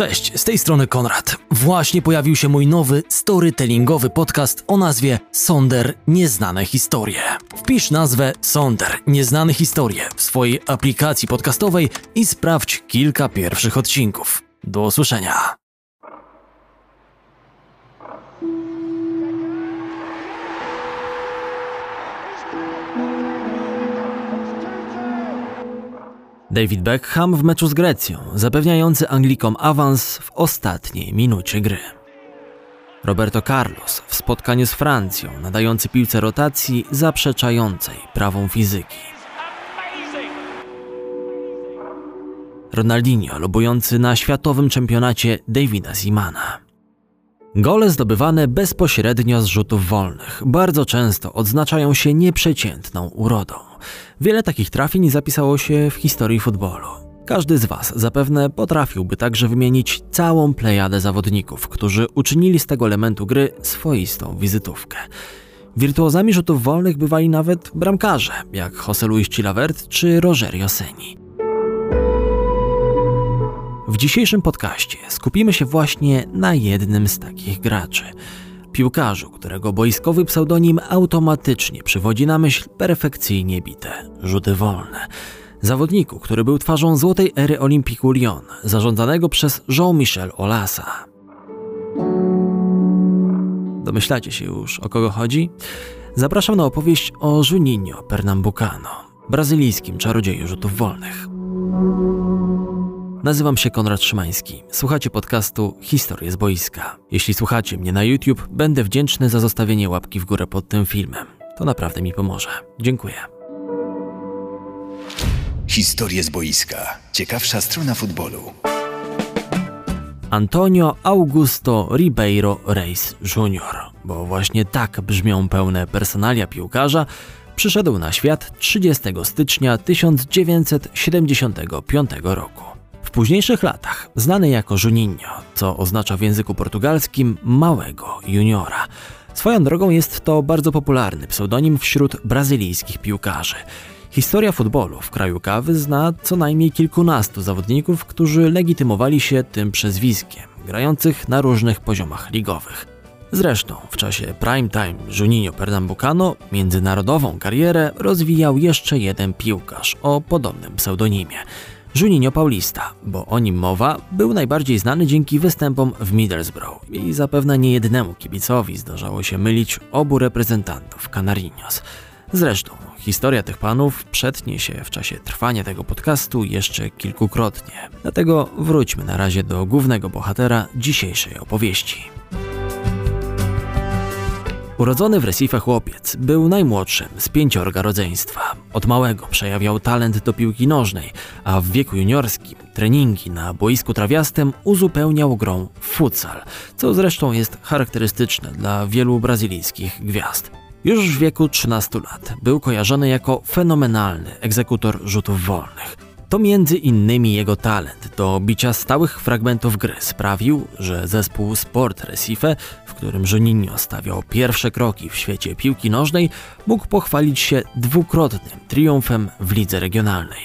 Cześć, z tej strony Konrad. Właśnie pojawił się mój nowy storytellingowy podcast o nazwie Sonder Nieznane Historie. Wpisz nazwę Sonder Nieznane Historie w swojej aplikacji podcastowej i sprawdź kilka pierwszych odcinków. Do usłyszenia. David Beckham w meczu z Grecją, zapewniający Anglikom awans w ostatniej minucie gry. Roberto Carlos w spotkaniu z Francją, nadający piłce rotacji zaprzeczającej prawom fizyki. Ronaldinho lobujący na światowym czempionacie Davida Zimana. Gole zdobywane bezpośrednio z rzutów wolnych bardzo często odznaczają się nieprzeciętną urodą. Wiele takich trafień zapisało się w historii futbolu. Każdy z Was zapewne potrafiłby także wymienić całą plejadę zawodników, którzy uczynili z tego elementu gry swoistą wizytówkę. Wirtuozami rzutów wolnych bywali nawet bramkarze, jak José Luis Chilavert czy Rogerio Seni. W dzisiejszym podcaście skupimy się właśnie na jednym z takich graczy. Piłkarzu, którego boiskowy pseudonim automatycznie przywodzi na myśl perfekcyjnie bite rzuty wolne. Zawodniku, który był twarzą złotej ery Olimpiku Lyon, zarządzanego przez Jean-Michel Olasa. Domyślacie się już, o kogo chodzi? Zapraszam na opowieść o Juninho Pernambucano, brazylijskim czarodzieju rzutów wolnych. Nazywam się Konrad Szymański. Słuchacie podcastu Historie z boiska. Jeśli słuchacie mnie na YouTube, będę wdzięczny za zostawienie łapki w górę pod tym filmem. To naprawdę mi pomoże. Dziękuję. Historie z boiska. Ciekawsza strona futbolu. Antonio Augusto Ribeiro Reis Jr., bo właśnie tak brzmią pełne personalia piłkarza, przyszedł na świat 30 stycznia 1975 roku. W późniejszych latach znany jako Juninho, co oznacza w języku portugalskim małego juniora. Swoją drogą jest to bardzo popularny pseudonim wśród brazylijskich piłkarzy. Historia futbolu w kraju kawy zna co najmniej kilkunastu zawodników, którzy legitymowali się tym przezwiskiem, grających na różnych poziomach ligowych. Zresztą w czasie prime time Juninho Pernambucano międzynarodową karierę rozwijał jeszcze jeden piłkarz o podobnym pseudonimie – Juninho Paulista, bo o nim mowa, był najbardziej znany dzięki występom w Middlesbrough i zapewne niejednemu kibicowi zdarzało się mylić obu reprezentantów Canarinos. Zresztą historia tych panów przetnie się w czasie trwania tego podcastu jeszcze kilkukrotnie. Dlatego wróćmy na razie do głównego bohatera dzisiejszej opowieści. Urodzony w Recife chłopiec był najmłodszym z pięciorga rodzeństwa. Od małego przejawiał talent do piłki nożnej, a w wieku juniorskim treningi na boisku trawiastym uzupełniał grą w futsal, co zresztą jest charakterystyczne dla wielu brazylijskich gwiazd. Już w wieku 13 lat był kojarzony jako fenomenalny egzekutor rzutów wolnych. To między innymi jego talent do bicia stałych fragmentów gry sprawił, że zespół Sport Recife, w którym Juninho stawiał pierwsze kroki w świecie piłki nożnej, mógł pochwalić się dwukrotnym triumfem w lidze regionalnej.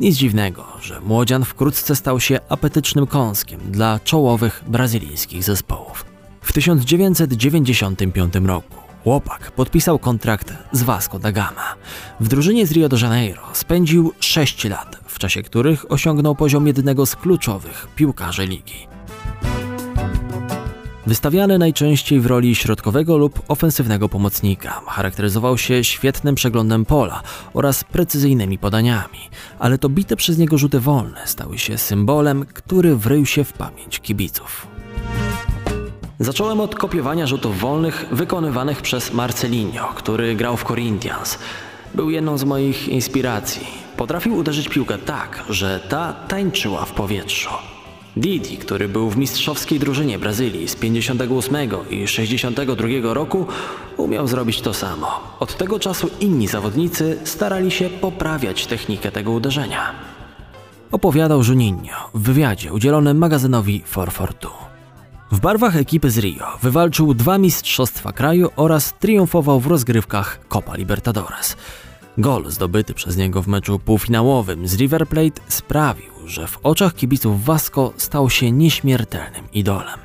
Nic dziwnego, że młodzian wkrótce stał się apetycznym kąskiem dla czołowych brazylijskich zespołów. W 1995 roku Chłopak podpisał kontrakt z Vasco da Gama. W drużynie z Rio de Janeiro spędził 6 lat, w czasie których osiągnął poziom jednego z kluczowych piłkarzy ligi. Wystawiany najczęściej w roli środkowego lub ofensywnego pomocnika, charakteryzował się świetnym przeglądem pola oraz precyzyjnymi podaniami, ale to bite przez niego rzuty wolne stały się symbolem, który wrył się w pamięć kibiców. Zacząłem od kopiowania rzutów wolnych wykonywanych przez Marcelinho, który grał w Corinthians. Był jedną z moich inspiracji. Potrafił uderzyć piłkę tak, że ta tańczyła w powietrzu. Didi, który był w mistrzowskiej drużynie Brazylii z 58 i 62 roku, umiał zrobić to samo. Od tego czasu inni zawodnicy starali się poprawiać technikę tego uderzenia. Opowiadał Juninho w wywiadzie udzielonym magazynowi 442. W barwach ekipy z Rio wywalczył dwa mistrzostwa kraju oraz triumfował w rozgrywkach Copa Libertadores. Gol zdobyty przez niego w meczu półfinałowym z River Plate sprawił, że w oczach kibiców Vasco stał się nieśmiertelnym idolem.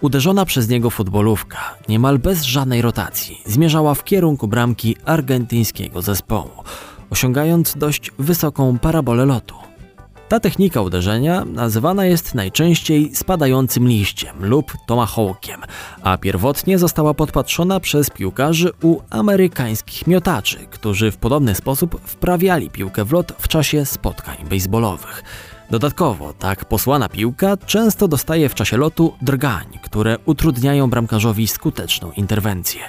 Uderzona przez niego futbolówka, niemal bez żadnej rotacji, zmierzała w kierunku bramki argentyńskiego zespołu, osiągając dość wysoką parabolę lotu. Ta technika uderzenia nazywana jest najczęściej spadającym liściem lub tomahawkiem, a pierwotnie została podpatrzona przez piłkarzy u amerykańskich miotaczy, którzy w podobny sposób wprawiali piłkę w lot w czasie spotkań baseballowych. Dodatkowo, tak posłana piłka często dostaje w czasie lotu drgań, które utrudniają bramkarzowi skuteczną interwencję.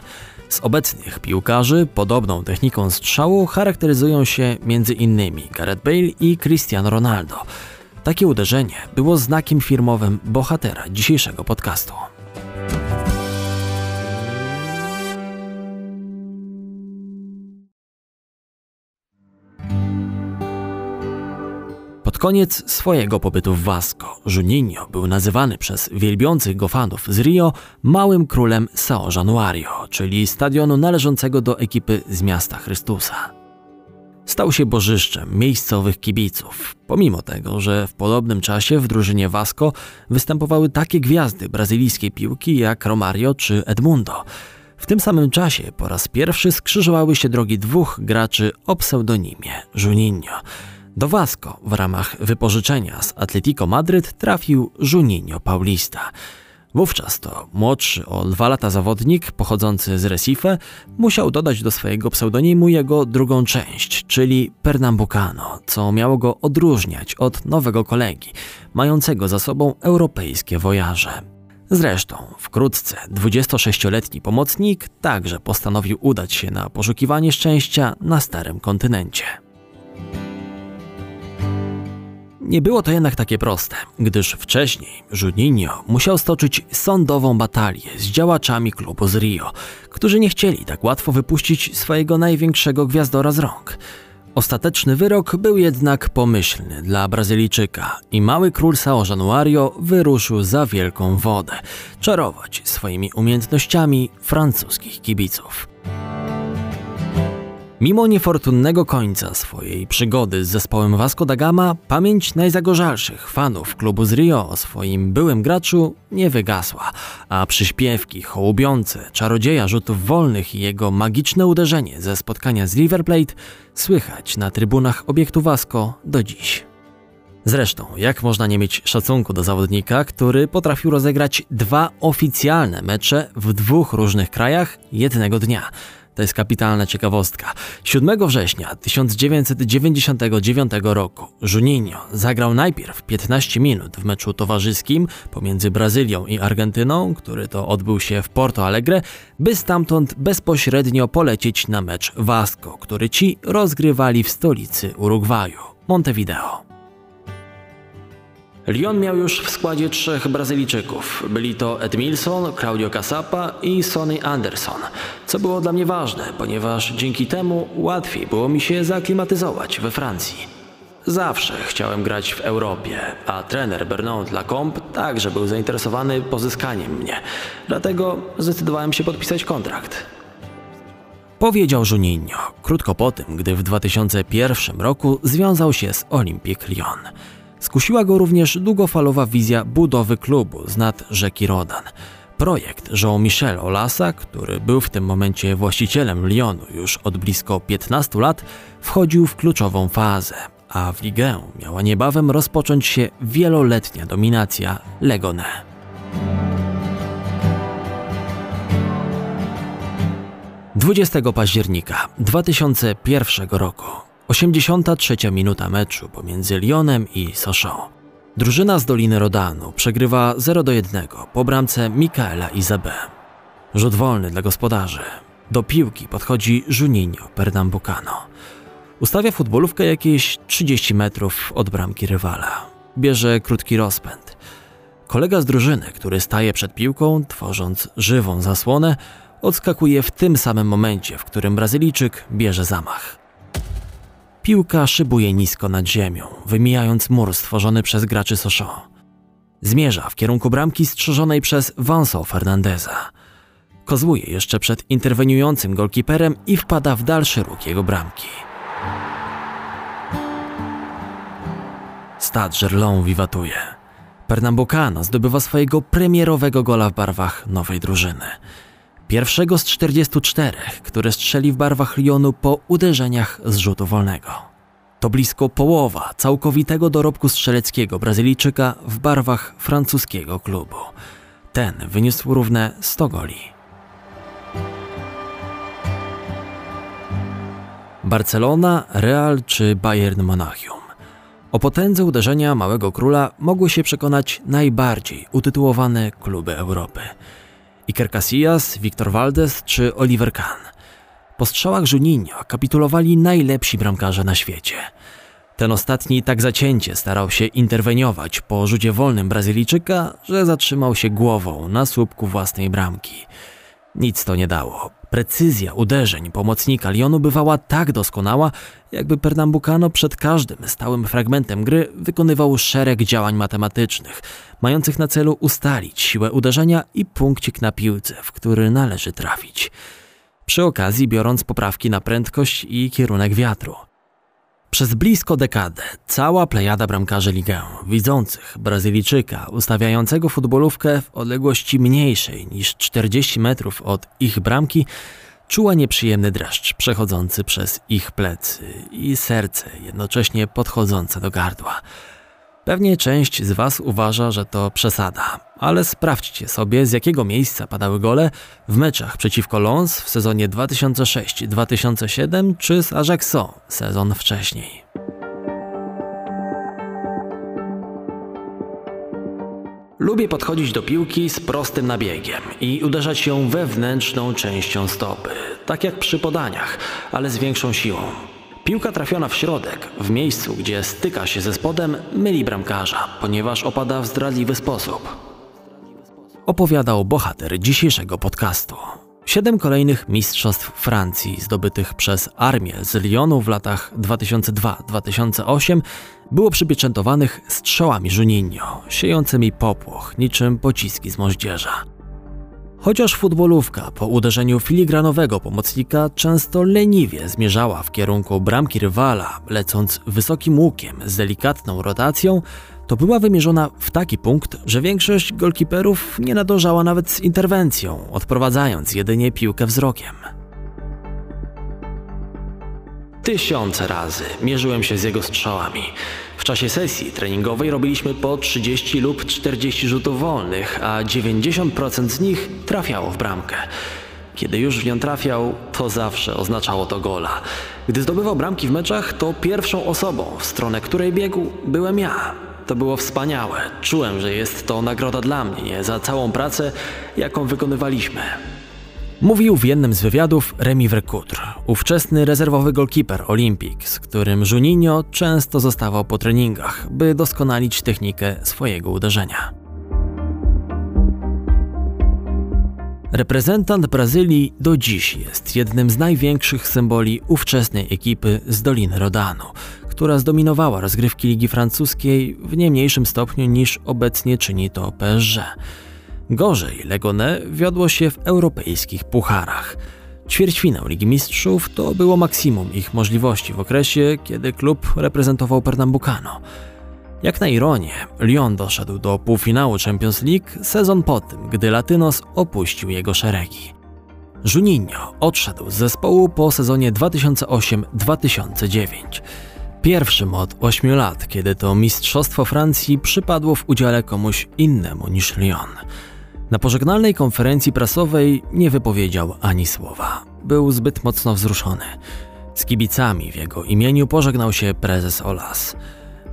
Z obecnych piłkarzy podobną techniką strzału charakteryzują się m.in. Gareth Bale i Cristiano Ronaldo. Takie uderzenie było znakiem firmowym bohatera dzisiejszego podcastu. Koniec swojego pobytu w Vasco, Juninho był nazywany przez wielbiących go fanów z Rio małym królem São Januario, czyli stadionu należącego do ekipy z miasta Chrystusa. Stał się bożyszczem miejscowych kibiców, pomimo tego, że w podobnym czasie w drużynie Vasco występowały takie gwiazdy brazylijskiej piłki jak Romario czy Edmundo. W tym samym czasie po raz pierwszy skrzyżowały się drogi dwóch graczy o pseudonimie Juninho – do Vasco w ramach wypożyczenia z Atletico Madryt trafił Juninho Paulista. Wówczas to młodszy o dwa lata zawodnik pochodzący z Recife musiał dodać do swojego pseudonimu jego drugą część, czyli Pernambucano, co miało go odróżniać od nowego kolegi, mającego za sobą europejskie wojaże. Zresztą wkrótce 26-letni pomocnik także postanowił udać się na poszukiwanie szczęścia na starym kontynencie. Nie było to jednak takie proste, gdyż wcześniej Juninho musiał stoczyć sądową batalię z działaczami klubu z Rio, którzy nie chcieli tak łatwo wypuścić swojego największego gwiazdora z rąk. Ostateczny wyrok był jednak pomyślny dla Brazylijczyka i mały król Sao Januario wyruszył za wielką wodę, czarować swoimi umiejętnościami francuskich kibiców. Mimo niefortunnego końca swojej przygody z zespołem Vasco da Gama, pamięć najzagorzalszych fanów klubu z Rio o swoim byłym graczu nie wygasła, a przyśpiewki hołubiące czarodzieja rzutów wolnych i jego magiczne uderzenie ze spotkania z River Plate słychać na trybunach obiektu Vasco do dziś. Zresztą, jak można nie mieć szacunku do zawodnika, który potrafił rozegrać dwa oficjalne mecze w dwóch różnych krajach jednego dnia – to jest kapitalna ciekawostka. 7 września 1999 roku Juninho zagrał najpierw 15 minut w meczu towarzyskim pomiędzy Brazylią i Argentyną, który to odbył się w Porto Alegre, by stamtąd bezpośrednio polecieć na mecz Vasco, który ci rozgrywali w stolicy Urugwaju, Montevideo. Lyon miał już w składzie trzech Brazylijczyków. Byli to Edmilson, Claudio Casapa i Sonny Anderson, co było dla mnie ważne, ponieważ dzięki temu łatwiej było mi się zaklimatyzować we Francji. Zawsze chciałem grać w Europie, a trener Bernard Lacombe także był zainteresowany pozyskaniem mnie. Dlatego zdecydowałem się podpisać kontrakt. Powiedział Juninho krótko po tym, gdy w 2001 roku związał się z Olympique Lyon. Skusiła go również długofalowa wizja budowy klubu z nad rzeki Rodan. Projekt Jean-Michel Olasa, który był w tym momencie właścicielem Lyonu już od blisko 15 lat, wchodził w kluczową fazę, a w ligę miała niebawem rozpocząć się wieloletnia dominacja Legone. Dwudziestego października 2001 roku 83 minuta meczu pomiędzy Lyonem i Sochaux. Drużyna z Doliny Rodanu przegrywa 0 do 1 po bramce Mikaela Izabé. Rzut wolny dla gospodarzy. Do piłki podchodzi Juninho Pernambucano. Ustawia futbolówkę jakieś 30 metrów od bramki rywala. Bierze krótki rozpęd. Kolega z drużyny, który staje przed piłką, tworząc żywą zasłonę, odskakuje w tym samym momencie, w którym Brazylijczyk bierze zamach. Piłka szybuje nisko nad ziemią, wymijając mur stworzony przez graczy Sochaux. Zmierza w kierunku bramki strzeżonej przez Vanso Fernandeza. Kozłuje jeszcze przed interweniującym golkiperem i wpada w dalszy róg jego bramki. Stade Gerlon wiwatuje. Pernambucano zdobywa swojego premierowego gola w barwach nowej drużyny. Pierwszego z 44, które strzeli w barwach Lyonu po uderzeniach z rzutu wolnego. To blisko połowa całkowitego dorobku strzeleckiego Brazylijczyka w barwach francuskiego klubu. Ten wyniósł równe 100 goli. Barcelona, Real czy Bayern Monachium. O potędze uderzenia Małego Króla mogły się przekonać najbardziej utytułowane kluby Europy. Iker Casillas, Victor Valdes czy Oliver Kahn. Po strzałach Juninho kapitulowali najlepsi bramkarze na świecie. Ten ostatni tak zacięcie starał się interweniować po rzucie wolnym Brazylijczyka, że zatrzymał się głową na słupku własnej bramki. Nic to nie dało. Precyzja uderzeń pomocnika Lyonu bywała tak doskonała, jakby Pernambucano przed każdym stałym fragmentem gry wykonywał szereg działań matematycznych, mających na celu ustalić siłę uderzenia i punkcik na piłce, w który należy trafić. Przy okazji biorąc poprawki na prędkość i kierunek wiatru. Przez blisko dekadę cała plejada bramkarzy ligę, widzących Brazylijczyka ustawiającego futbolówkę w odległości mniejszej niż 40 metrów od ich bramki, czuła nieprzyjemny dreszcz przechodzący przez ich plecy i serce jednocześnie podchodzące do gardła. Pewnie część z Was uważa, że to przesada, ale sprawdźcie sobie, z jakiego miejsca padały gole w meczach przeciwko Lons w sezonie 2006-2007 czy z Ajaxo sezon wcześniej. Lubię podchodzić do piłki z prostym nabiegiem i uderzać ją wewnętrzną częścią stopy, tak jak przy podaniach, ale z większą siłą. Piłka trafiona w środek, w miejscu, gdzie styka się ze spodem, myli bramkarza, ponieważ opada w zdradliwy sposób. Opowiadał bohater dzisiejszego podcastu. Siedem kolejnych mistrzostw Francji zdobytych przez armię z Lyonu w latach 2002-2008 było przypieczętowanych strzałami Juninho, siejącymi popłoch niczym pociski z moździerza. Chociaż futbolówka po uderzeniu filigranowego pomocnika często leniwie zmierzała w kierunku bramki rywala, lecąc wysokim łukiem z delikatną rotacją, to była wymierzona w taki punkt, że większość golkiperów nie nadążała nawet z interwencją, odprowadzając jedynie piłkę wzrokiem. Tysiące razy mierzyłem się z jego strzałami. W czasie sesji treningowej robiliśmy po 30 lub 40 rzutów wolnych, a 90% z nich trafiało w bramkę. Kiedy już w nią trafiał, to zawsze oznaczało to gola. Gdy zdobywał bramki w meczach, to pierwszą osobą, w stronę której biegł, byłem ja. To było wspaniałe. Czułem, że jest to nagroda dla mnie za całą pracę, jaką wykonywaliśmy. Mówił w jednym z wywiadów Remy Vercoutr, ówczesny rezerwowy golkiper Olympic, z którym Juninho często zostawał po treningach, by doskonalić technikę swojego uderzenia. Reprezentant Brazylii do dziś jest jednym z największych symboli ówczesnej ekipy z Doliny Rodanu, która zdominowała rozgrywki Ligi Francuskiej w nie mniejszym stopniu niż obecnie czyni to PSG. Gorzej Legone wiodło się w europejskich pucharach. Ćwierćfinał Ligi Mistrzów to było maksimum ich możliwości w okresie, kiedy klub reprezentował Pernambucano. Jak na ironię, Lyon doszedł do półfinału Champions League sezon po tym, gdy Latynos opuścił jego szeregi. Juninho odszedł z zespołu po sezonie 2008-2009. Pierwszym od 8 lat, kiedy to Mistrzostwo Francji przypadło w udziale komuś innemu niż Lyon. Na pożegnalnej konferencji prasowej nie wypowiedział ani słowa. Był zbyt mocno wzruszony. Z kibicami w jego imieniu pożegnał się prezes Olas.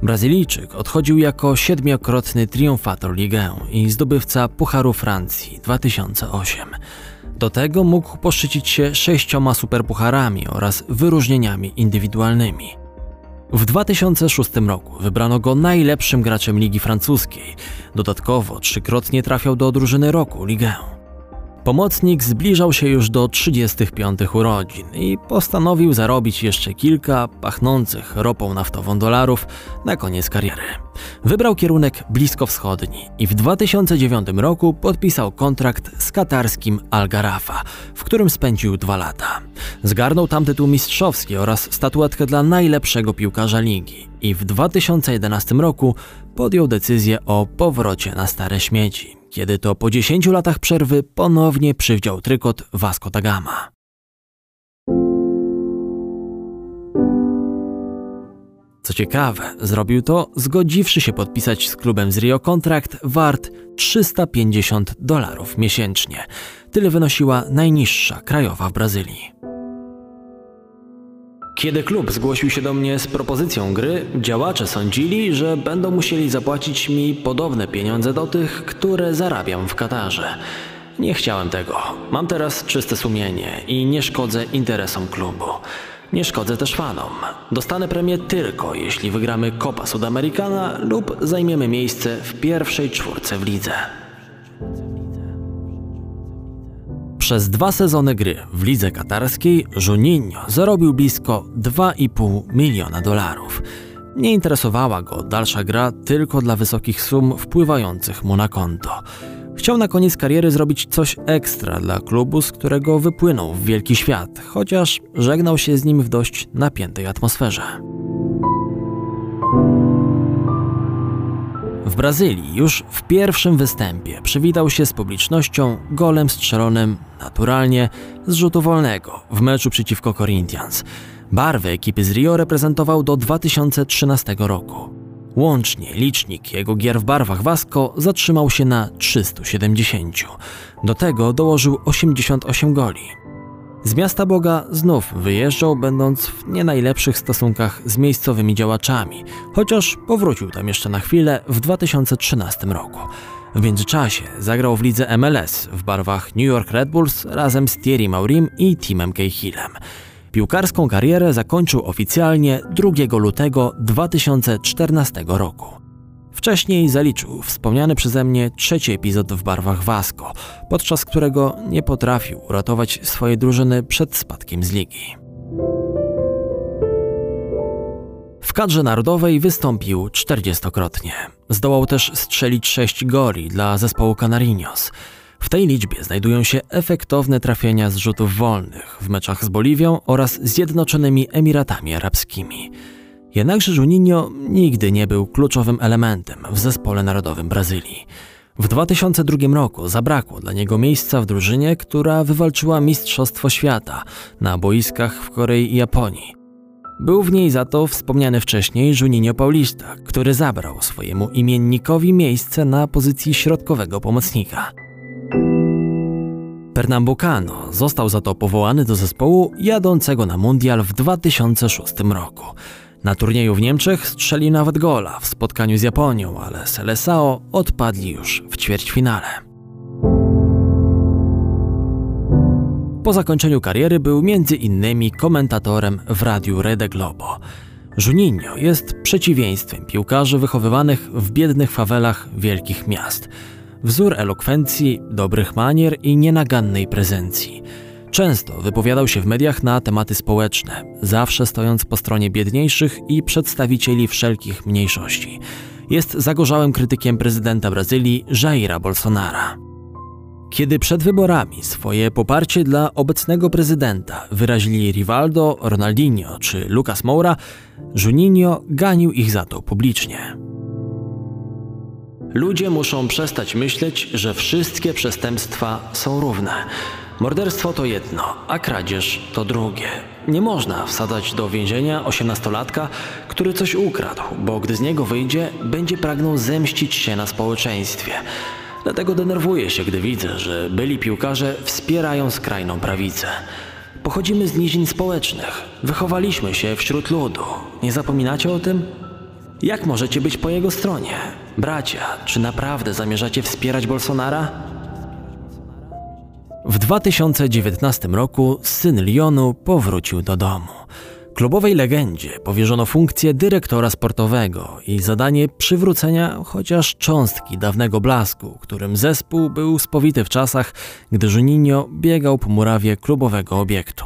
Brazylijczyk odchodził jako siedmiokrotny triumfator ligę i zdobywca Pucharu Francji 2008. Do tego mógł poszczycić się sześcioma superpucharami oraz wyróżnieniami indywidualnymi. W 2006 roku wybrano go najlepszym graczem Ligi Francuskiej. Dodatkowo trzykrotnie trafiał do drużyny roku Ligę. Pomocnik zbliżał się już do 35 urodzin i postanowił zarobić jeszcze kilka pachnących ropą naftową dolarów na koniec kariery. Wybrał kierunek bliskowschodni i w 2009 roku podpisał kontrakt z katarskim Al Garafa, w którym spędził dwa lata. Zgarnął tam tytuł mistrzowski oraz statuetkę dla najlepszego piłkarza ligi i w 2011 roku podjął decyzję o powrocie na stare śmieci, kiedy to po 10 latach przerwy ponownie przywdział trykot Vasco da Gama. Co ciekawe, zrobił to zgodziwszy się podpisać z klubem z Rio kontrakt wart 350 dolarów miesięcznie. Tyle wynosiła najniższa krajowa w Brazylii. Kiedy klub zgłosił się do mnie z propozycją gry, działacze sądzili, że będą musieli zapłacić mi podobne pieniądze do tych, które zarabiam w Katarze. Nie chciałem tego. Mam teraz czyste sumienie i nie szkodzę interesom klubu. Nie szkodzę też fanom. Dostanę premię tylko, jeśli wygramy Copa Sudamericana lub zajmiemy miejsce w pierwszej czwórce w lidze. Przez dwa sezony gry w lidze katarskiej Juninho zarobił blisko 2,5 miliona dolarów. Nie interesowała go dalsza gra tylko dla wysokich sum wpływających mu na konto. Chciał na koniec kariery zrobić coś ekstra dla klubu, z którego wypłynął w wielki świat, chociaż żegnał się z nim w dość napiętej atmosferze. W Brazylii już w pierwszym występie przywitał się z publicznością golem strzelonym naturalnie z rzutu wolnego w meczu przeciwko Corinthians. Barwy ekipy z Rio reprezentował do 2013 roku. Łącznie licznik jego gier w barwach Vasco zatrzymał się na 370. Do tego dołożył 88 goli. Z miasta Boga znów wyjeżdżał, będąc w nie najlepszych stosunkach z miejscowymi działaczami, chociaż powrócił tam jeszcze na chwilę w 2013 roku. W międzyczasie zagrał w lidze MLS w barwach New York Red Bulls razem z Thierry Maurim i Timem Cahillem. Piłkarską karierę zakończył oficjalnie 2 lutego 2014 roku. Wcześniej zaliczył wspomniany przeze mnie trzeci epizod w barwach Vasco, podczas którego nie potrafił uratować swojej drużyny przed spadkiem z ligi. W kadrze narodowej wystąpił 40-krotnie. Zdołał też strzelić 6 goli dla zespołu Canarinos. W tej liczbie znajdują się efektowne trafienia z rzutów wolnych w meczach z Boliwią oraz Zjednoczonymi Emiratami Arabskimi. Jednakże Juninho nigdy nie był kluczowym elementem w zespole narodowym Brazylii. W 2002 roku zabrakło dla niego miejsca w drużynie, która wywalczyła Mistrzostwo Świata na boiskach w Korei i Japonii. Był w niej za to wspomniany wcześniej Juninho Paulista, który zabrał swojemu imiennikowi miejsce na pozycji środkowego pomocnika. Pernambucano został za to powołany do zespołu jadącego na mundial w 2006 roku. Na turnieju w Niemczech strzelił nawet gola w spotkaniu z Japonią, ale Seleção odpadli już w ćwierćfinale. Po zakończeniu kariery był między innymi komentatorem w radiu Rede Globo. Juninho jest przeciwieństwem piłkarzy wychowywanych w biednych fawelach wielkich miast. Wzór elokwencji, dobrych manier i nienagannej prezencji. Często wypowiadał się w mediach na tematy społeczne, zawsze stojąc po stronie biedniejszych i przedstawicieli wszelkich mniejszości. Jest zagorzałym krytykiem prezydenta Brazylii Jaira Bolsonara. Kiedy przed wyborami swoje poparcie dla obecnego prezydenta wyrazili Rivaldo, Ronaldinho czy Lucas Moura, Juninho ganił ich za to publicznie. Ludzie muszą przestać myśleć, że wszystkie przestępstwa są równe. Morderstwo to jedno, a kradzież to drugie. Nie można wsadzać do więzienia osiemnastolatka, który coś ukradł, bo gdy z niego wyjdzie, będzie pragnął zemścić się na społeczeństwie. Dlatego denerwuję się, gdy widzę, że byli piłkarze wspierają skrajną prawicę. Pochodzimy z nizin społecznych, wychowaliśmy się wśród ludu. Nie zapominacie o tym? Jak możecie być po jego stronie? Bracia, czy naprawdę zamierzacie wspierać Bolsonara? W 2019 roku syn Lyonu powrócił do domu. Klubowej legendzie powierzono funkcję dyrektora sportowego i zadanie przywrócenia chociaż cząstki dawnego blasku, którym zespół był spowity w czasach, gdy Juninho biegał po murawie klubowego obiektu.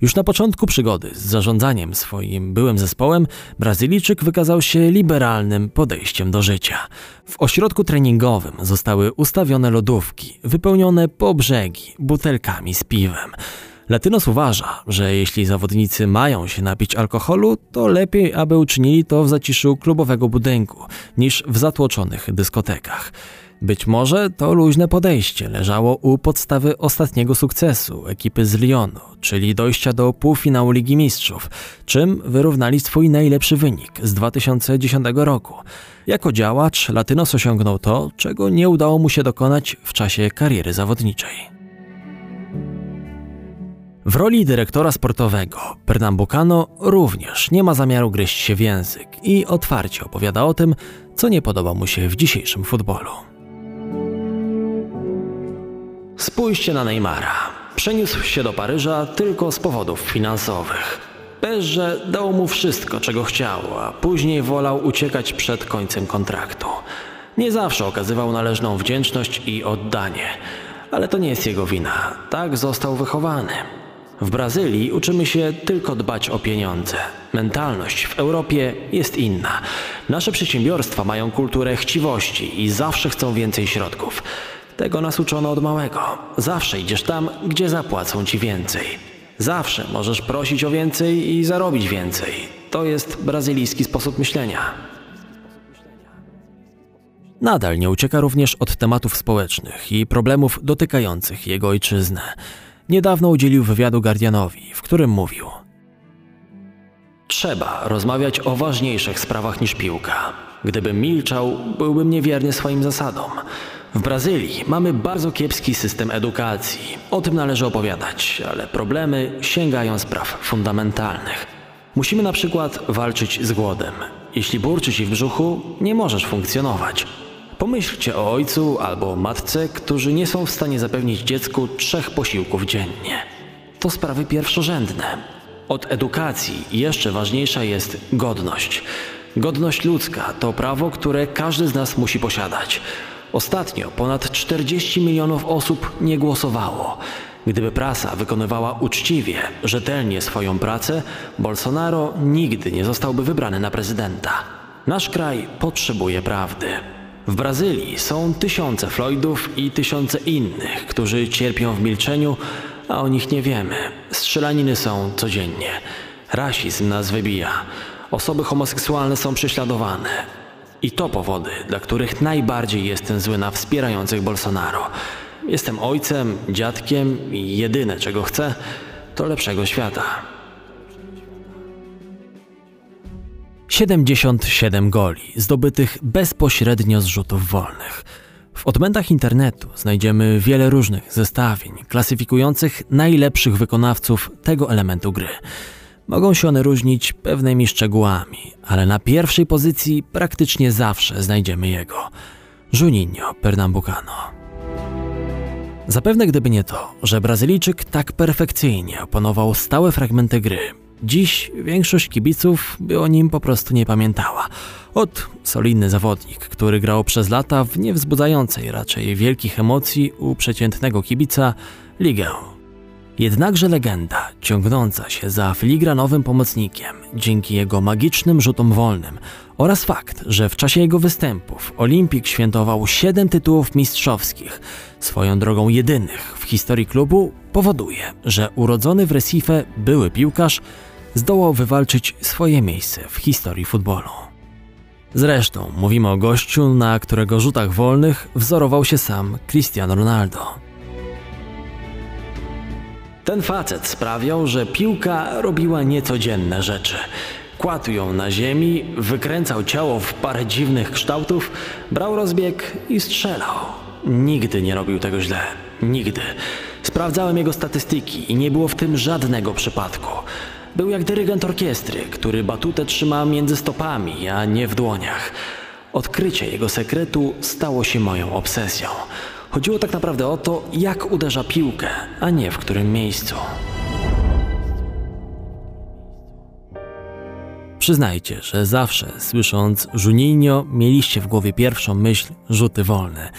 Już na początku przygody z zarządzaniem swoim byłym zespołem, Brazylijczyk wykazał się liberalnym podejściem do życia. W ośrodku treningowym zostały ustawione lodówki, wypełnione po brzegi butelkami z piwem. Latynos uważa, że jeśli zawodnicy mają się napić alkoholu, to lepiej, aby uczynili to w zaciszu klubowego budynku niż w zatłoczonych dyskotekach. Być może to luźne podejście leżało u podstawy ostatniego sukcesu ekipy z Lyonu, czyli dojścia do półfinału Ligi Mistrzów, czym wyrównali swój najlepszy wynik z 2010 roku. Jako działacz Latynos osiągnął to, czego nie udało mu się dokonać w czasie kariery zawodniczej. W roli dyrektora sportowego Pernambucano również nie ma zamiaru gryźć się w język i otwarcie opowiada o tym, co nie podoba mu się w dzisiejszym futbolu. Spójrzcie na Neymara. Przeniósł się do Paryża tylko z powodów finansowych. Bezże dał mu wszystko, czego chciał, a później wolał uciekać przed końcem kontraktu. Nie zawsze okazywał należną wdzięczność i oddanie, ale to nie jest jego wina. Tak został wychowany. W Brazylii uczymy się tylko dbać o pieniądze. Mentalność w Europie jest inna. Nasze przedsiębiorstwa mają kulturę chciwości i zawsze chcą więcej środków. Tego nas uczono od małego. Zawsze idziesz tam, gdzie zapłacą ci więcej. Zawsze możesz prosić o więcej i zarobić więcej. To jest brazylijski sposób myślenia. Nadal nie ucieka również od tematów społecznych i problemów dotykających jego ojczyznę. Niedawno udzielił wywiadu Guardianowi, w którym mówił: Trzeba rozmawiać o ważniejszych sprawach niż piłka. Gdybym milczał, byłbym niewierny swoim zasadom. W Brazylii mamy bardzo kiepski system edukacji. O tym należy opowiadać, ale problemy sięgają spraw fundamentalnych. Musimy na przykład walczyć z głodem. Jeśli burczy ci w brzuchu, nie możesz funkcjonować. Pomyślcie o ojcu albo matce, którzy nie są w stanie zapewnić dziecku trzech posiłków dziennie. To sprawy pierwszorzędne. Od edukacji jeszcze ważniejsza jest godność. Godność ludzka to prawo, które każdy z nas musi posiadać. Ostatnio ponad 40 milionów osób nie głosowało. Gdyby prasa wykonywała uczciwie, rzetelnie swoją pracę, Bolsonaro nigdy nie zostałby wybrany na prezydenta. Nasz kraj potrzebuje prawdy. W Brazylii są tysiące Floydów i tysiące innych, którzy cierpią w milczeniu, a o nich nie wiemy. Strzelaniny są codziennie. Rasizm nas wybija. Osoby homoseksualne są prześladowane. I to powody, dla których najbardziej jestem zły na wspierających Bolsonaro. Jestem ojcem, dziadkiem i jedyne czego chcę, to lepszego świata. 77 goli zdobytych bezpośrednio z rzutów wolnych. W odmętach internetu znajdziemy wiele różnych zestawień klasyfikujących najlepszych wykonawców tego elementu gry. Mogą się one różnić pewnymi szczegółami, ale na pierwszej pozycji praktycznie zawsze znajdziemy jego Juninho Pernambucano. Zapewne gdyby nie to, że Brazylijczyk tak perfekcyjnie opanował stałe fragmenty gry, Dziś większość kibiców by o nim po prostu nie pamiętała. Od solidny zawodnik, który grał przez lata w niewzbudzającej raczej wielkich emocji u przeciętnego kibica ligę. Jednakże legenda, ciągnąca się za filigranowym pomocnikiem dzięki jego magicznym rzutom wolnym oraz fakt, że w czasie jego występów Olimpik świętował 7 tytułów mistrzowskich, swoją drogą jedynych w historii klubu, powoduje, że urodzony w Recife były piłkarz zdołał wywalczyć swoje miejsce w historii futbolu. Zresztą mówimy o gościu, na którego rzutach wolnych wzorował się sam Cristiano Ronaldo. Ten facet sprawiał, że piłka robiła niecodzienne rzeczy. Kładł ją na ziemi, wykręcał ciało w parę dziwnych kształtów, brał rozbieg i strzelał. Nigdy nie robił tego źle. Nigdy. Sprawdzałem jego statystyki i nie było w tym żadnego przypadku. Był jak dyrygent orkiestry, który batutę trzyma między stopami, a nie w dłoniach. Odkrycie jego sekretu stało się moją obsesją. Chodziło tak naprawdę o to, jak uderza piłkę, a nie w którym miejscu. Przyznajcie, że zawsze słysząc Juninho mieliście w głowie pierwszą myśl rzuty wolne.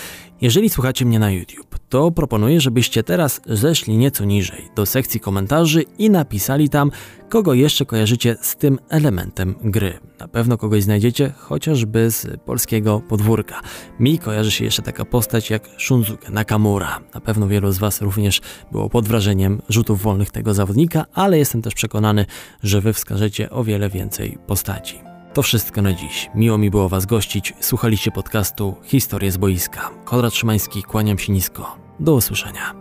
Jeżeli słuchacie mnie na YouTube, to proponuję, żebyście teraz zeszli nieco niżej do sekcji komentarzy i napisali tam, kogo jeszcze kojarzycie z tym elementem gry. Na pewno kogoś znajdziecie, chociażby z polskiego podwórka. Mi kojarzy się jeszcze taka postać jak Shunzuke Nakamura. Na pewno wielu z Was również było pod wrażeniem rzutów wolnych tego zawodnika, ale jestem też przekonany, że Wy wskażecie o wiele więcej postaci. To wszystko na dziś. Miło mi było Was gościć. Słuchaliście podcastu Historie z boiska. Konrad Szymański, kłaniam się nisko. Do usłyszenia.